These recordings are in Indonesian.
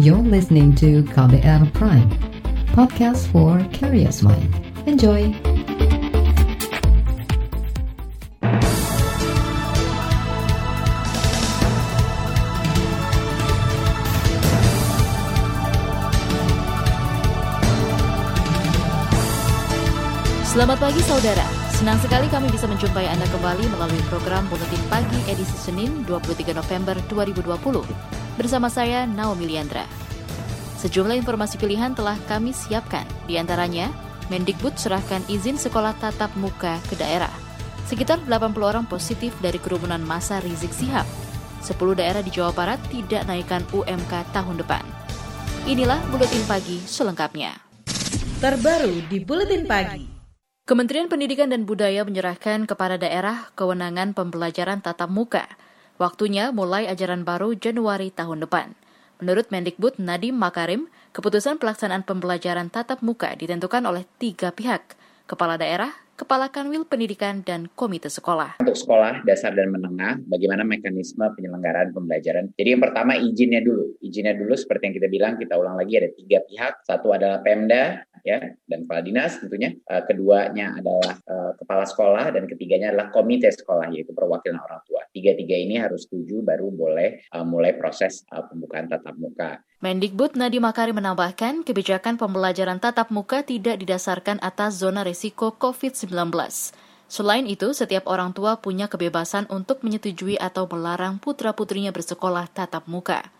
You're listening to KBR Prime, podcast for curious mind. Enjoy! Selamat pagi saudara, senang sekali kami bisa menjumpai Anda kembali melalui program Buletin Pagi edisi Senin 23 November 2020 bersama saya Naomi Liandra. Sejumlah informasi pilihan telah kami siapkan, di antaranya Mendikbud serahkan izin sekolah tatap muka ke daerah. Sekitar 80 orang positif dari kerumunan masa Rizik Sihab. 10 daerah di Jawa Barat tidak naikkan UMK tahun depan. Inilah Buletin Pagi selengkapnya. Terbaru di Buletin Pagi. Kementerian Pendidikan dan Budaya menyerahkan kepada daerah kewenangan pembelajaran tatap muka. Waktunya mulai ajaran baru Januari tahun depan. Menurut Mendikbud Nadiem Makarim, keputusan pelaksanaan pembelajaran tatap muka ditentukan oleh tiga pihak, kepala daerah, Kepala Kanwil Pendidikan dan Komite Sekolah. Untuk sekolah dasar dan menengah, bagaimana mekanisme penyelenggaraan pembelajaran? Jadi yang pertama izinnya dulu. Izinnya dulu seperti yang kita bilang, kita ulang lagi ada tiga pihak. Satu adalah Pemda, ya dan kepala dinas tentunya. Uh, keduanya adalah uh, kepala sekolah dan ketiganya adalah komite sekolah yaitu perwakilan orang tua. Tiga-tiga ini harus setuju baru boleh uh, mulai proses pembukaan tatap muka. Mendikbud Nadiem Makarim menambahkan kebijakan pembelajaran tatap muka tidak didasarkan atas zona risiko COVID-19. Selain itu, setiap orang tua punya kebebasan untuk menyetujui atau melarang putra-putrinya bersekolah tatap muka.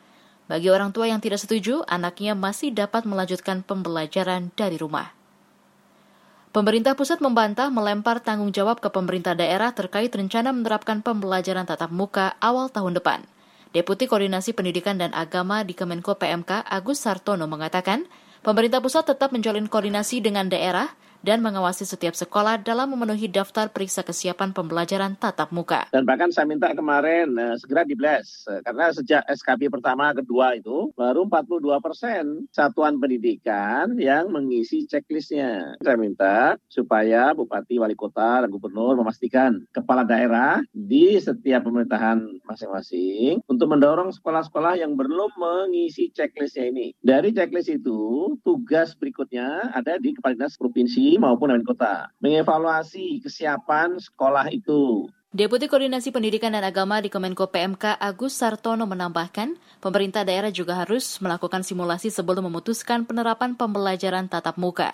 Bagi orang tua yang tidak setuju, anaknya masih dapat melanjutkan pembelajaran dari rumah. Pemerintah pusat membantah melempar tanggung jawab ke pemerintah daerah terkait rencana menerapkan pembelajaran tatap muka awal tahun depan. Deputi Koordinasi Pendidikan dan Agama di Kemenko PMK Agus Sartono mengatakan, pemerintah pusat tetap menjalin koordinasi dengan daerah dan mengawasi setiap sekolah dalam memenuhi daftar periksa kesiapan pembelajaran tatap muka. Dan bahkan saya minta kemarin uh, segera dibles, uh, karena sejak SKB pertama kedua itu baru 42 persen satuan pendidikan yang mengisi checklistnya. Saya minta supaya Bupati, Wali Kota, dan Gubernur memastikan kepala daerah di setiap pemerintahan masing-masing untuk mendorong sekolah-sekolah yang belum mengisi checklistnya ini. Dari checklist itu, tugas berikutnya ada di Kepala Dinas Provinsi maupun Wali Kota. Mengevaluasi kesiapan sekolah itu. Deputi Koordinasi Pendidikan dan Agama di Kemenko PMK Agus Sartono menambahkan, pemerintah daerah juga harus melakukan simulasi sebelum memutuskan penerapan pembelajaran tatap muka.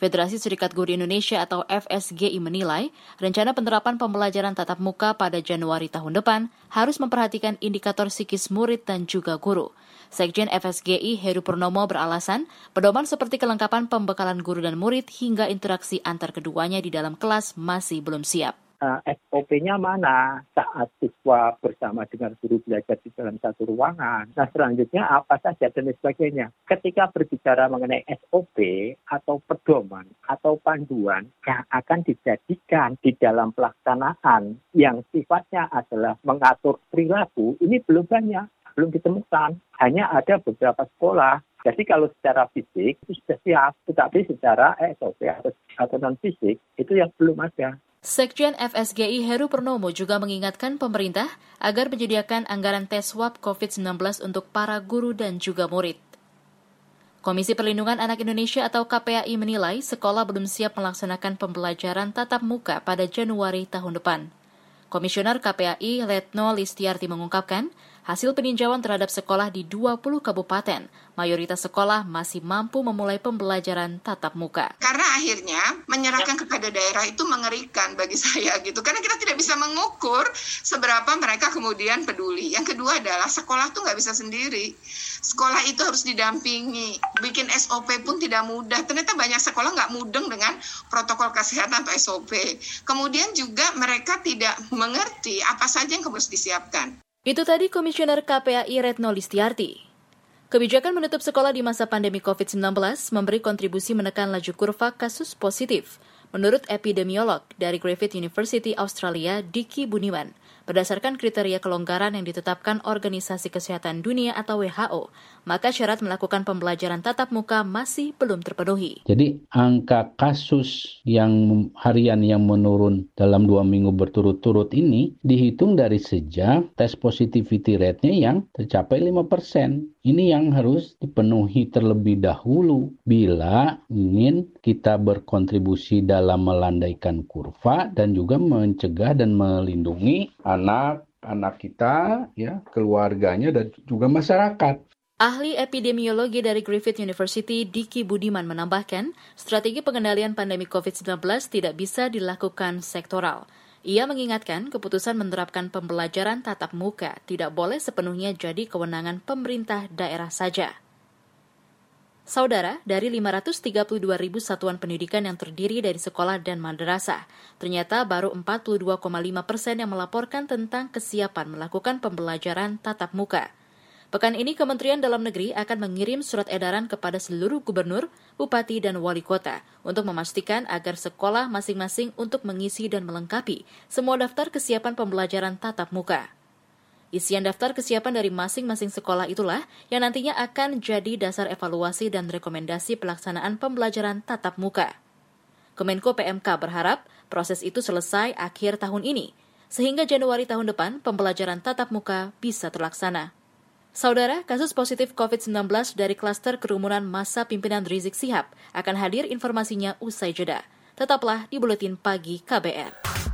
Federasi Serikat Guru Indonesia atau FSGI menilai rencana penerapan pembelajaran tatap muka pada Januari tahun depan harus memperhatikan indikator psikis murid dan juga guru. Sekjen FSGI Heru Purnomo beralasan pedoman seperti kelengkapan pembekalan guru dan murid hingga interaksi antar keduanya di dalam kelas masih belum siap uh, SOP-nya mana saat siswa bersama dengan guru belajar di dalam satu ruangan. Nah, selanjutnya apa saja dan sebagainya. Ketika berbicara mengenai SOP atau pedoman atau panduan yang akan dijadikan di dalam pelaksanaan yang sifatnya adalah mengatur perilaku, ini belum banyak, belum ditemukan. Hanya ada beberapa sekolah jadi kalau secara fisik itu sudah siap, tetapi secara SOP atau, atau non fisik itu yang belum ada. Sekjen FSGI Heru Purnomo juga mengingatkan pemerintah agar menyediakan anggaran tes swab COVID-19 untuk para guru dan juga murid. Komisi Perlindungan Anak Indonesia atau KPAI menilai sekolah belum siap melaksanakan pembelajaran tatap muka pada Januari tahun depan. Komisioner KPAI Letno Listiarti mengungkapkan, hasil peninjauan terhadap sekolah di 20 kabupaten, mayoritas sekolah masih mampu memulai pembelajaran tatap muka. Karena akhirnya menyerahkan kepada daerah itu mengerikan bagi saya gitu. Karena kita tidak bisa mengukur seberapa mereka kemudian peduli. Yang kedua adalah sekolah tuh nggak bisa sendiri. Sekolah itu harus didampingi. Bikin SOP pun tidak mudah. Ternyata banyak sekolah nggak mudeng dengan protokol kesehatan atau SOP. Kemudian juga mereka tidak mengerti apa saja yang harus disiapkan. Itu tadi Komisioner KPAI Retno Listiarti. Kebijakan menutup sekolah di masa pandemi COVID-19 memberi kontribusi menekan laju kurva kasus positif. Menurut epidemiolog dari Griffith University Australia, Diki Buniman, Berdasarkan kriteria kelonggaran yang ditetapkan Organisasi Kesehatan Dunia atau WHO, maka syarat melakukan pembelajaran tatap muka masih belum terpenuhi. Jadi angka kasus yang harian yang menurun dalam dua minggu berturut-turut ini dihitung dari sejak tes positivity rate-nya yang tercapai 5%. Ini yang harus dipenuhi terlebih dahulu bila ingin kita berkontribusi dalam melandaikan kurva dan juga mencegah dan melindungi anak anak kita ya keluarganya dan juga masyarakat. Ahli epidemiologi dari Griffith University, Diki Budiman menambahkan, strategi pengendalian pandemi COVID-19 tidak bisa dilakukan sektoral. Ia mengingatkan keputusan menerapkan pembelajaran tatap muka tidak boleh sepenuhnya jadi kewenangan pemerintah daerah saja. Saudara, dari 532 ribu satuan pendidikan yang terdiri dari sekolah dan madrasah, ternyata baru 42,5 persen yang melaporkan tentang kesiapan melakukan pembelajaran tatap muka. Pekan ini Kementerian Dalam Negeri akan mengirim surat edaran kepada seluruh gubernur, bupati, dan wali kota untuk memastikan agar sekolah masing-masing untuk mengisi dan melengkapi semua daftar kesiapan pembelajaran tatap muka. Isian daftar kesiapan dari masing-masing sekolah itulah yang nantinya akan jadi dasar evaluasi dan rekomendasi pelaksanaan pembelajaran tatap muka. Kemenko PMK berharap proses itu selesai akhir tahun ini, sehingga Januari tahun depan pembelajaran tatap muka bisa terlaksana. Saudara, kasus positif COVID-19 dari klaster kerumunan masa pimpinan Rizik Sihab akan hadir informasinya usai jeda. Tetaplah di Buletin Pagi KBR.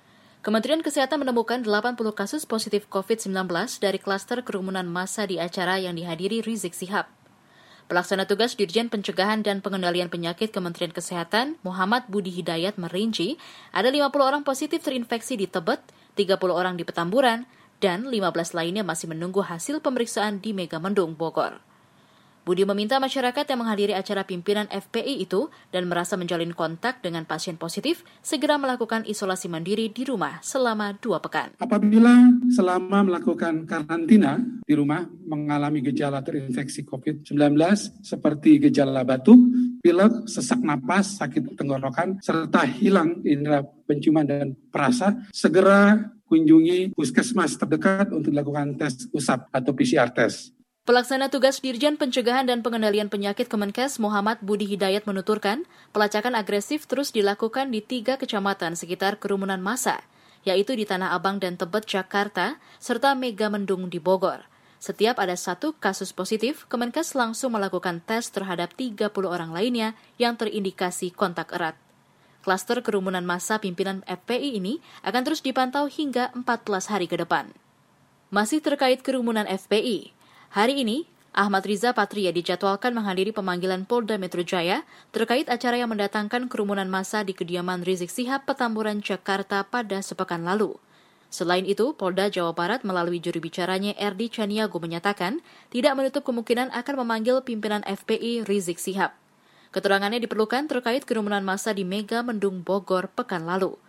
Kementerian Kesehatan menemukan 80 kasus positif COVID-19 dari klaster kerumunan massa di acara yang dihadiri Rizik Sihab. Pelaksana tugas Dirjen Pencegahan dan Pengendalian Penyakit Kementerian Kesehatan, Muhammad Budi Hidayat merinci, ada 50 orang positif terinfeksi di Tebet, 30 orang di Petamburan, dan 15 lainnya masih menunggu hasil pemeriksaan di Megamendung, Bogor. Budi meminta masyarakat yang menghadiri acara pimpinan FPI itu dan merasa menjalin kontak dengan pasien positif segera melakukan isolasi mandiri di rumah selama dua pekan. Apabila selama melakukan karantina di rumah mengalami gejala terinfeksi COVID-19 seperti gejala batuk, pilek, sesak napas, sakit tenggorokan, serta hilang indera penciuman dan perasa, segera kunjungi puskesmas terdekat untuk dilakukan tes usap atau PCR test. Pelaksana tugas Dirjen Pencegahan dan Pengendalian Penyakit Kemenkes Muhammad Budi Hidayat menuturkan, pelacakan agresif terus dilakukan di tiga kecamatan sekitar kerumunan massa, yaitu di Tanah Abang dan Tebet, Jakarta, serta Mega Mendung di Bogor. Setiap ada satu kasus positif, Kemenkes langsung melakukan tes terhadap 30 orang lainnya yang terindikasi kontak erat. Klaster kerumunan massa pimpinan FPI ini akan terus dipantau hingga 14 hari ke depan. Masih terkait kerumunan FPI, Hari ini, Ahmad Riza Patria dijadwalkan menghadiri pemanggilan Polda Metro Jaya terkait acara yang mendatangkan kerumunan massa di kediaman Rizik Sihab Petamburan, Jakarta pada sepekan lalu. Selain itu, Polda Jawa Barat melalui juru bicaranya Erdi Chaniago menyatakan tidak menutup kemungkinan akan memanggil pimpinan FPI Rizik Sihab. Keterangannya diperlukan terkait kerumunan massa di Mega Mendung Bogor pekan lalu.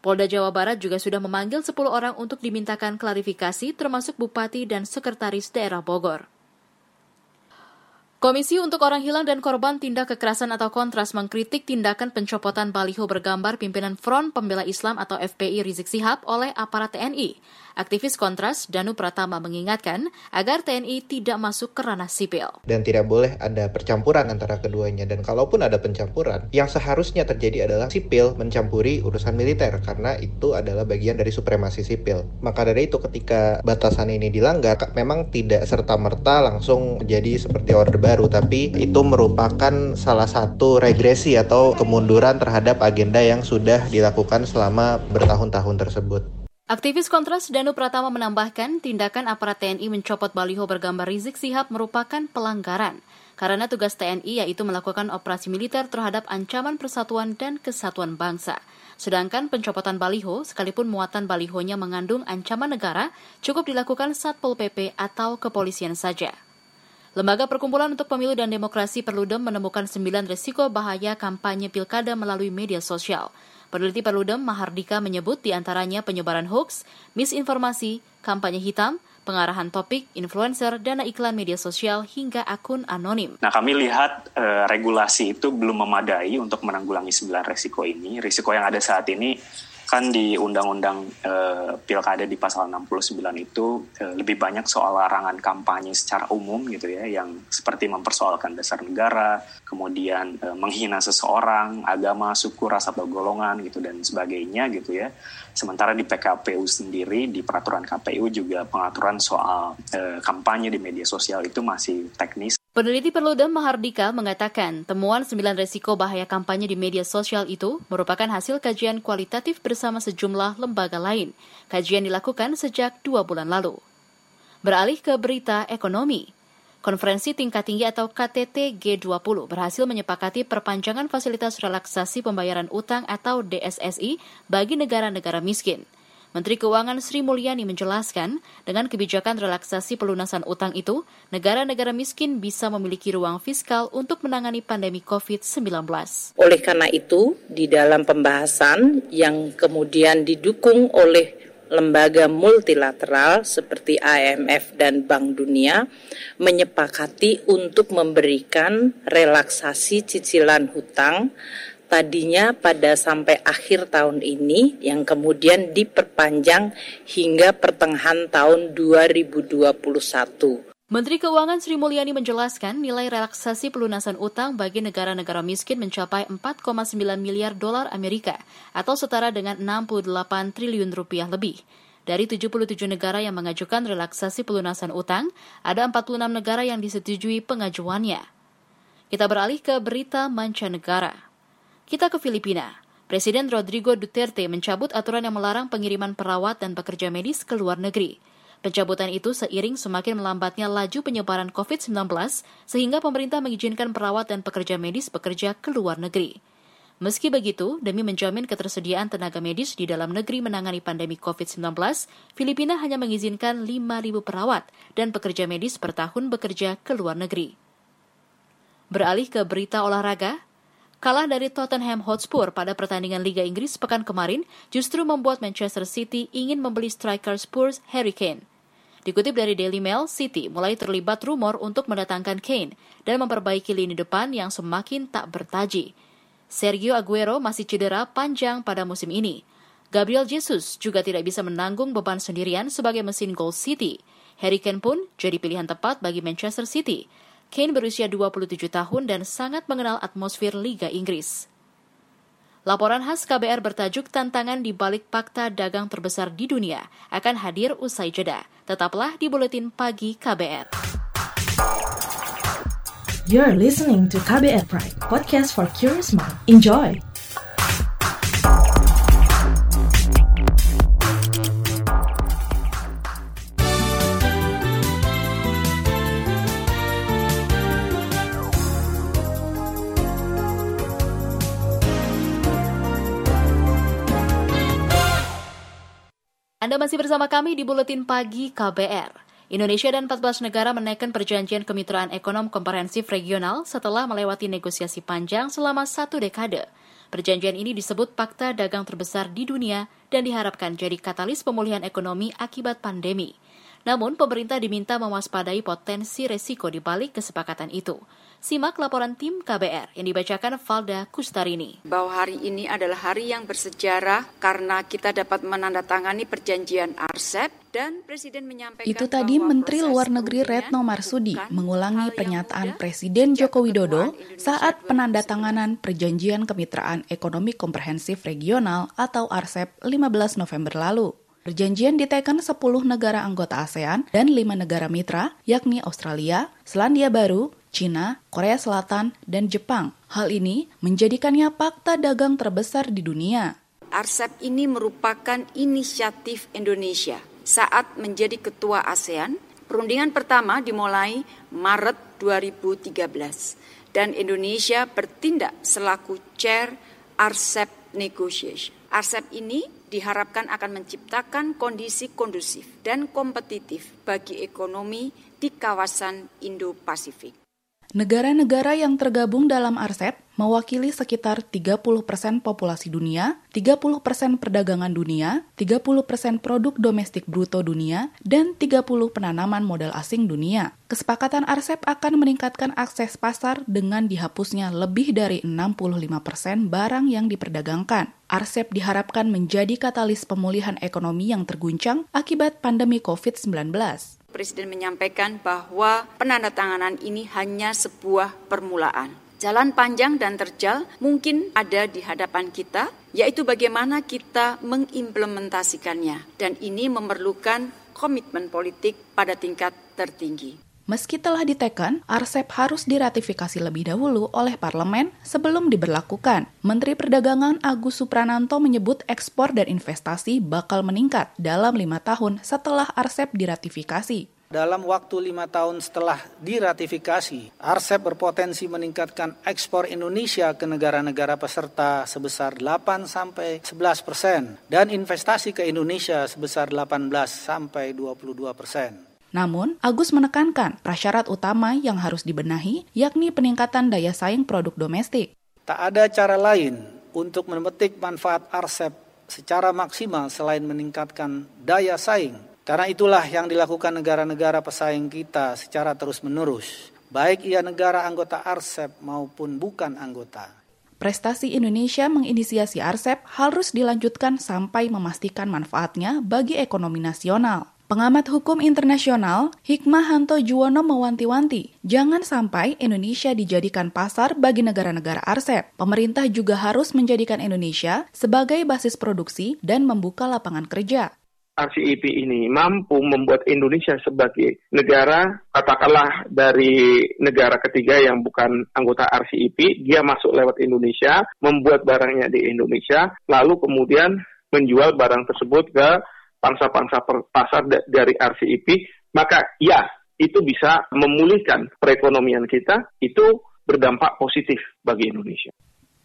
Polda Jawa Barat juga sudah memanggil 10 orang untuk dimintakan klarifikasi termasuk Bupati dan Sekretaris Daerah Bogor. Komisi untuk Orang Hilang dan Korban Tindak Kekerasan atau Kontras mengkritik tindakan pencopotan baliho bergambar pimpinan Front Pembela Islam atau FPI Rizik Sihab oleh aparat TNI. Aktivis Kontras Danu Pratama mengingatkan agar TNI tidak masuk ke ranah sipil. Dan tidak boleh ada percampuran antara keduanya. Dan kalaupun ada pencampuran, yang seharusnya terjadi adalah sipil mencampuri urusan militer karena itu adalah bagian dari supremasi sipil. Maka dari itu ketika batasan ini dilanggar, memang tidak serta-merta langsung menjadi seperti orde baru, tapi itu merupakan salah satu regresi atau kemunduran terhadap agenda yang sudah dilakukan selama bertahun-tahun tersebut. Aktivis Kontras Danu Pratama menambahkan tindakan aparat TNI mencopot baliho bergambar Rizik Sihab merupakan pelanggaran. karena tugas TNI yaitu melakukan operasi militer terhadap ancaman persatuan dan kesatuan bangsa. Sedangkan pencopotan baliho, sekalipun muatan balihonya mengandung ancaman negara, cukup dilakukan Satpol PP atau kepolisian saja. Lembaga Perkumpulan untuk Pemilu dan Demokrasi Perludem menemukan sembilan resiko bahaya kampanye pilkada melalui media sosial. Peneliti Perludem Mahardika menyebut di antaranya penyebaran hoax, misinformasi, kampanye hitam, pengarahan topik, influencer, dana iklan media sosial, hingga akun anonim. Nah, kami lihat e, regulasi itu belum memadai untuk menanggulangi sembilan resiko ini. Risiko yang ada saat ini kan di Undang-Undang e, Pilkada di pasal 69 itu e, lebih banyak soal larangan kampanye secara umum gitu ya, yang seperti mempersoalkan dasar negara, kemudian e, menghina seseorang, agama, suku, ras atau golongan gitu dan sebagainya gitu ya. Sementara di PKPU sendiri di peraturan KPU juga pengaturan soal e, kampanye di media sosial itu masih teknis Peneliti Perludem Mahardika mengatakan temuan sembilan resiko bahaya kampanye di media sosial itu merupakan hasil kajian kualitatif bersama sejumlah lembaga lain. Kajian dilakukan sejak dua bulan lalu. Beralih ke berita ekonomi. Konferensi tingkat tinggi atau KTT G20 berhasil menyepakati perpanjangan fasilitas relaksasi pembayaran utang atau DSSI bagi negara-negara miskin. Menteri Keuangan Sri Mulyani menjelaskan, dengan kebijakan relaksasi pelunasan utang itu, negara-negara miskin bisa memiliki ruang fiskal untuk menangani pandemi COVID-19. Oleh karena itu, di dalam pembahasan yang kemudian didukung oleh lembaga multilateral seperti IMF dan Bank Dunia menyepakati untuk memberikan relaksasi cicilan hutang tadinya pada sampai akhir tahun ini yang kemudian diperpanjang hingga pertengahan tahun 2021. Menteri Keuangan Sri Mulyani menjelaskan nilai relaksasi pelunasan utang bagi negara-negara miskin mencapai 4,9 miliar dolar Amerika atau setara dengan 68 triliun rupiah lebih. Dari 77 negara yang mengajukan relaksasi pelunasan utang, ada 46 negara yang disetujui pengajuannya. Kita beralih ke berita mancanegara. Kita ke Filipina. Presiden Rodrigo Duterte mencabut aturan yang melarang pengiriman perawat dan pekerja medis ke luar negeri. Pencabutan itu seiring semakin melambatnya laju penyebaran COVID-19 sehingga pemerintah mengizinkan perawat dan pekerja medis bekerja ke luar negeri. Meski begitu, demi menjamin ketersediaan tenaga medis di dalam negeri menangani pandemi COVID-19, Filipina hanya mengizinkan 5.000 perawat dan pekerja medis per tahun bekerja ke luar negeri. Beralih ke berita olahraga, Kalah dari Tottenham Hotspur pada pertandingan Liga Inggris pekan kemarin justru membuat Manchester City ingin membeli striker Spurs Harry Kane. Dikutip dari Daily Mail, City mulai terlibat rumor untuk mendatangkan Kane dan memperbaiki lini depan yang semakin tak bertaji. Sergio Aguero masih cedera panjang pada musim ini. Gabriel Jesus juga tidak bisa menanggung beban sendirian sebagai mesin gol City. Harry Kane pun jadi pilihan tepat bagi Manchester City Kane berusia 27 tahun dan sangat mengenal atmosfer Liga Inggris. Laporan khas KBR bertajuk Tantangan di balik fakta dagang terbesar di dunia akan hadir usai jeda. Tetaplah di Buletin Pagi KBR. You're listening to KBR Pride, podcast for curious mind. Enjoy! Masih bersama kami di Buletin Pagi KBR. Indonesia dan 14 negara menaikkan perjanjian kemitraan ekonom komprehensif regional setelah melewati negosiasi panjang selama satu dekade. Perjanjian ini disebut fakta dagang terbesar di dunia dan diharapkan jadi katalis pemulihan ekonomi akibat pandemi. Namun, pemerintah diminta mewaspadai potensi resiko di balik kesepakatan itu. Simak laporan tim KBR yang dibacakan Valda Kustarini. Bahwa hari ini adalah hari yang bersejarah karena kita dapat menandatangani perjanjian ARCEP dan Presiden menyampaikan Itu tadi Menteri Luar Negeri Retno Marsudi mengulangi pernyataan Presiden Joko Widodo saat penandatanganan Perjanjian Kemitraan Ekonomi Komprehensif Regional atau ARCEP 15 November lalu. Perjanjian diteken 10 negara anggota ASEAN dan 5 negara mitra, yakni Australia, Selandia Baru, China, Korea Selatan, dan Jepang. Hal ini menjadikannya fakta dagang terbesar di dunia. ARCEP ini merupakan inisiatif Indonesia saat menjadi ketua ASEAN Perundingan pertama dimulai Maret 2013 dan Indonesia bertindak selaku chair RCEP negotiation. RCEP ini diharapkan akan menciptakan kondisi kondusif dan kompetitif bagi ekonomi di kawasan Indo-Pasifik. Negara-negara yang tergabung dalam RCEP mewakili sekitar 30% populasi dunia, 30% perdagangan dunia, 30% produk domestik bruto dunia, dan 30 penanaman modal asing dunia. Kesepakatan RCEP akan meningkatkan akses pasar dengan dihapusnya lebih dari 65% barang yang diperdagangkan. RCEP diharapkan menjadi katalis pemulihan ekonomi yang terguncang akibat pandemi COVID-19. Presiden menyampaikan bahwa penandatanganan ini hanya sebuah permulaan. Jalan panjang dan terjal mungkin ada di hadapan kita, yaitu bagaimana kita mengimplementasikannya. Dan ini memerlukan komitmen politik pada tingkat tertinggi. Meski telah diteken, RCEP harus diratifikasi lebih dahulu oleh parlemen sebelum diberlakukan. Menteri Perdagangan Agus Suprananto menyebut ekspor dan investasi bakal meningkat dalam lima tahun setelah RCEP diratifikasi. Dalam waktu lima tahun setelah diratifikasi, RCEP berpotensi meningkatkan ekspor Indonesia ke negara-negara peserta sebesar 8 sampai 11 persen dan investasi ke Indonesia sebesar 18 sampai 22 persen. Namun, Agus menekankan prasyarat utama yang harus dibenahi yakni peningkatan daya saing produk domestik. Tak ada cara lain untuk memetik manfaat RCEP secara maksimal selain meningkatkan daya saing karena itulah yang dilakukan negara-negara pesaing kita secara terus-menerus, baik ia negara anggota RCEP maupun bukan anggota. Prestasi Indonesia menginisiasi RCEP harus dilanjutkan sampai memastikan manfaatnya bagi ekonomi nasional. Pengamat hukum internasional Hikmahanto Juwono mewanti-wanti, jangan sampai Indonesia dijadikan pasar bagi negara-negara RCEP. Pemerintah juga harus menjadikan Indonesia sebagai basis produksi dan membuka lapangan kerja. RCEP ini mampu membuat Indonesia sebagai negara, katakanlah dari negara ketiga yang bukan anggota RCEP, dia masuk lewat Indonesia, membuat barangnya di Indonesia, lalu kemudian menjual barang tersebut ke pangsa-pangsa pasar dari RCEP, maka ya, itu bisa memulihkan perekonomian kita, itu berdampak positif bagi Indonesia.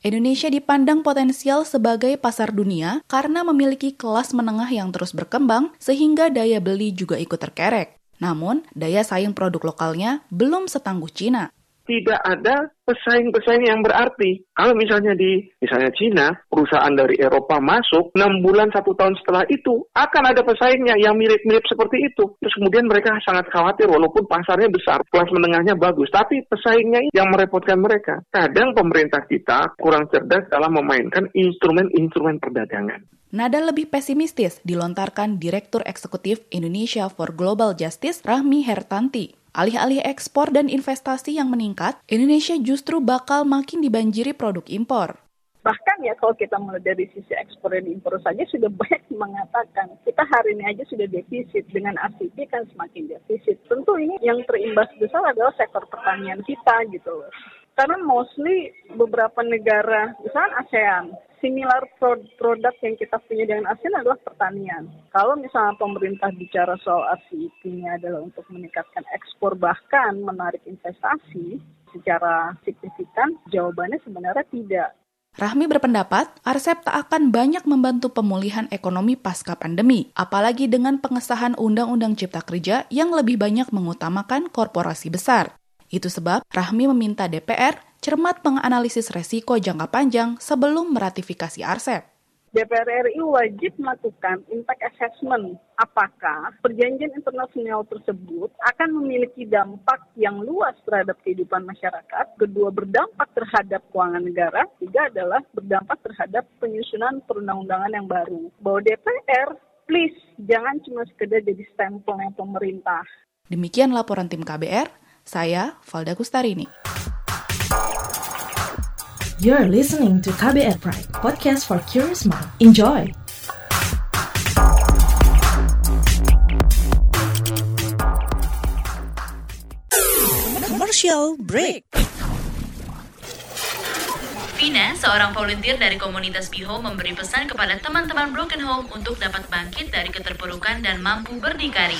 Indonesia dipandang potensial sebagai pasar dunia karena memiliki kelas menengah yang terus berkembang sehingga daya beli juga ikut terkerek. Namun, daya saing produk lokalnya belum setangguh Cina tidak ada pesaing-pesaing yang berarti. Kalau misalnya di misalnya Cina, perusahaan dari Eropa masuk, enam bulan satu tahun setelah itu akan ada pesaingnya yang mirip-mirip seperti itu. Terus kemudian mereka sangat khawatir walaupun pasarnya besar, kelas menengahnya bagus, tapi pesaingnya yang merepotkan mereka. Kadang pemerintah kita kurang cerdas dalam memainkan instrumen-instrumen perdagangan. Nada lebih pesimistis dilontarkan Direktur Eksekutif Indonesia for Global Justice Rahmi Hertanti Alih-alih ekspor dan investasi yang meningkat, Indonesia justru bakal makin dibanjiri produk impor. Bahkan ya kalau kita mulai dari sisi ekspor dan impor saja sudah banyak mengatakan kita hari ini aja sudah defisit dengan ACP kan semakin defisit. Tentu ini yang terimbas besar adalah sektor pertanian kita gitu loh. Karena mostly beberapa negara, misalnya ASEAN, similar produk yang kita punya dengan ASEAN adalah pertanian. Kalau misalnya pemerintah bicara soal RCEP-nya adalah untuk meningkatkan ekspor bahkan menarik investasi secara signifikan, jawabannya sebenarnya tidak. Rahmi berpendapat, RCEP tak akan banyak membantu pemulihan ekonomi pasca pandemi, apalagi dengan pengesahan Undang-Undang Cipta Kerja yang lebih banyak mengutamakan korporasi besar. Itu sebab Rahmi meminta DPR cermat menganalisis resiko jangka panjang sebelum meratifikasi RCEP. DPR RI wajib melakukan impact assessment apakah perjanjian internasional tersebut akan memiliki dampak yang luas terhadap kehidupan masyarakat, kedua berdampak terhadap keuangan negara, tiga adalah berdampak terhadap penyusunan perundang-undangan yang baru. Bahwa DPR, please jangan cuma sekedar jadi stempelnya pemerintah. Demikian laporan tim KBR, saya Valda Kustarini. You're listening to KBR Pride, podcast for curious mind. Enjoy! Commercial break. Vina, seorang volunteer dari komunitas Biho memberi pesan kepada teman-teman Broken Home untuk dapat bangkit dari keterpurukan dan mampu berdikari.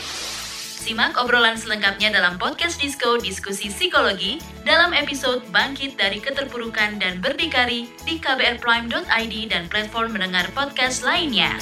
Simak obrolan selengkapnya dalam podcast Disko Diskusi Psikologi dalam episode Bangkit dari Keterpurukan dan Berdikari di kbrprime.id dan platform mendengar podcast lainnya.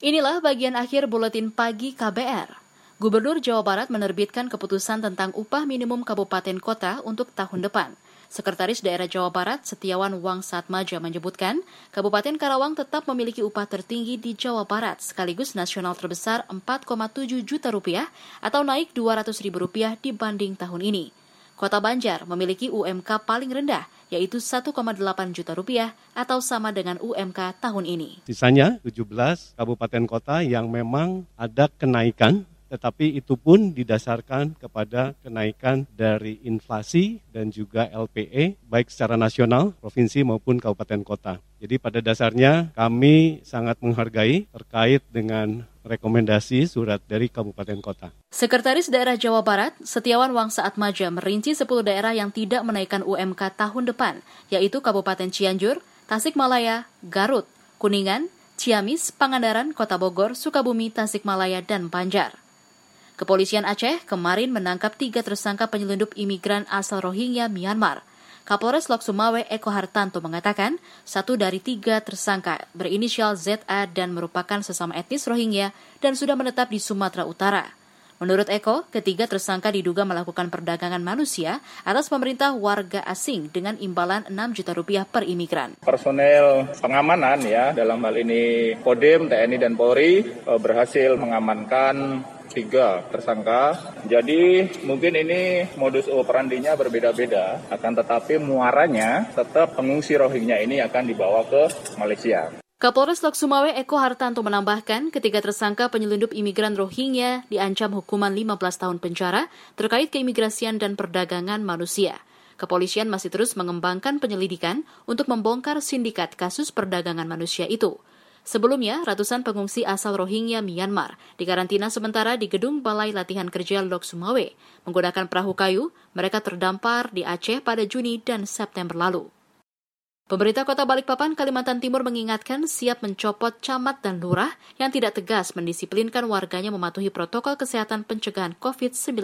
Inilah bagian akhir buletin pagi KBR. Gubernur Jawa Barat menerbitkan keputusan tentang upah minimum kabupaten kota untuk tahun depan. Sekretaris Daerah Jawa Barat Setiawan Wang Satmaja menyebutkan, Kabupaten Karawang tetap memiliki upah tertinggi di Jawa Barat sekaligus nasional terbesar 4,7 juta rupiah atau naik 200 ribu rupiah dibanding tahun ini. Kota Banjar memiliki UMK paling rendah, yaitu 1,8 juta rupiah atau sama dengan UMK tahun ini. Sisanya 17 kabupaten kota yang memang ada kenaikan tetapi itu pun didasarkan kepada kenaikan dari inflasi dan juga LPE baik secara nasional, provinsi maupun kabupaten kota. Jadi pada dasarnya kami sangat menghargai terkait dengan rekomendasi surat dari kabupaten kota. Sekretaris Daerah Jawa Barat, Setiawan Wangsa Atmaja merinci 10 daerah yang tidak menaikkan UMK tahun depan, yaitu Kabupaten Cianjur, Tasikmalaya, Garut, Kuningan, Ciamis, Pangandaran, Kota Bogor, Sukabumi, Tasikmalaya, dan Banjar. Kepolisian Aceh kemarin menangkap tiga tersangka penyelundup imigran asal Rohingya Myanmar. Kapolres Lok Sumawe Eko Hartanto mengatakan satu dari tiga tersangka berinisial ZA dan merupakan sesama etnis Rohingya dan sudah menetap di Sumatera Utara. Menurut Eko, ketiga tersangka diduga melakukan perdagangan manusia atas pemerintah warga asing dengan imbalan 6 juta rupiah per imigran. Personel pengamanan ya, dalam hal ini Kodim, TNI, dan Polri eh, berhasil mengamankan tiga tersangka. Jadi mungkin ini modus operandinya berbeda-beda, akan tetapi muaranya tetap pengungsi Rohingya ini akan dibawa ke Malaysia. Kapolres Lok Sumawe Eko Hartanto menambahkan ketiga tersangka penyelundup imigran Rohingya diancam hukuman 15 tahun penjara terkait keimigrasian dan perdagangan manusia. Kepolisian masih terus mengembangkan penyelidikan untuk membongkar sindikat kasus perdagangan manusia itu. Sebelumnya, ratusan pengungsi asal Rohingya Myanmar dikarantina sementara di gedung Balai Latihan Kerja Lok Sumawe. Menggunakan perahu kayu, mereka terdampar di Aceh pada Juni dan September lalu. Pemerintah Kota Balikpapan, Kalimantan Timur mengingatkan siap mencopot camat dan lurah yang tidak tegas mendisiplinkan warganya mematuhi protokol kesehatan pencegahan COVID-19.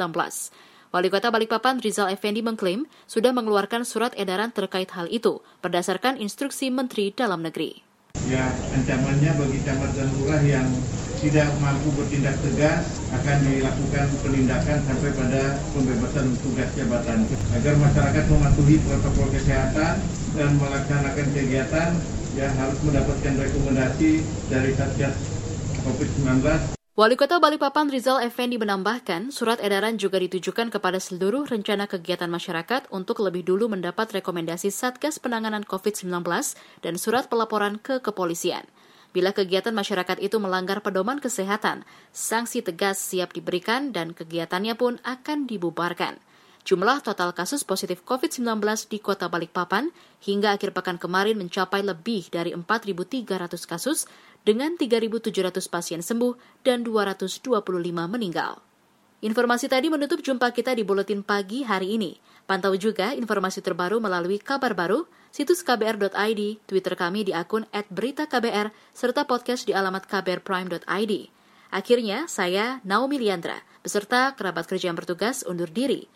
Wali Kota Balikpapan Rizal Effendi mengklaim sudah mengeluarkan surat edaran terkait hal itu berdasarkan instruksi Menteri Dalam Negeri ya ancamannya bagi camat dan lurah yang tidak mampu bertindak tegas akan dilakukan penindakan sampai pada pembebasan tugas jabatan. Agar masyarakat mematuhi protokol kesehatan dan melaksanakan kegiatan yang harus mendapatkan rekomendasi dari Satgas COVID-19 Wali Kota Balikpapan Rizal Effendi menambahkan, surat edaran juga ditujukan kepada seluruh rencana kegiatan masyarakat untuk lebih dulu mendapat rekomendasi Satgas Penanganan COVID-19 dan surat pelaporan ke kepolisian. Bila kegiatan masyarakat itu melanggar pedoman kesehatan, sanksi tegas siap diberikan dan kegiatannya pun akan dibubarkan. Jumlah total kasus positif COVID-19 di kota Balikpapan hingga akhir pekan kemarin mencapai lebih dari 4.300 kasus dengan 3.700 pasien sembuh dan 225 meninggal. Informasi tadi menutup jumpa kita di Buletin Pagi hari ini. Pantau juga informasi terbaru melalui kabar baru, situs kbr.id, Twitter kami di akun @beritaKBR, serta podcast di alamat kbrprime.id. Akhirnya, saya Naomi Liandra, beserta kerabat kerja yang bertugas undur diri.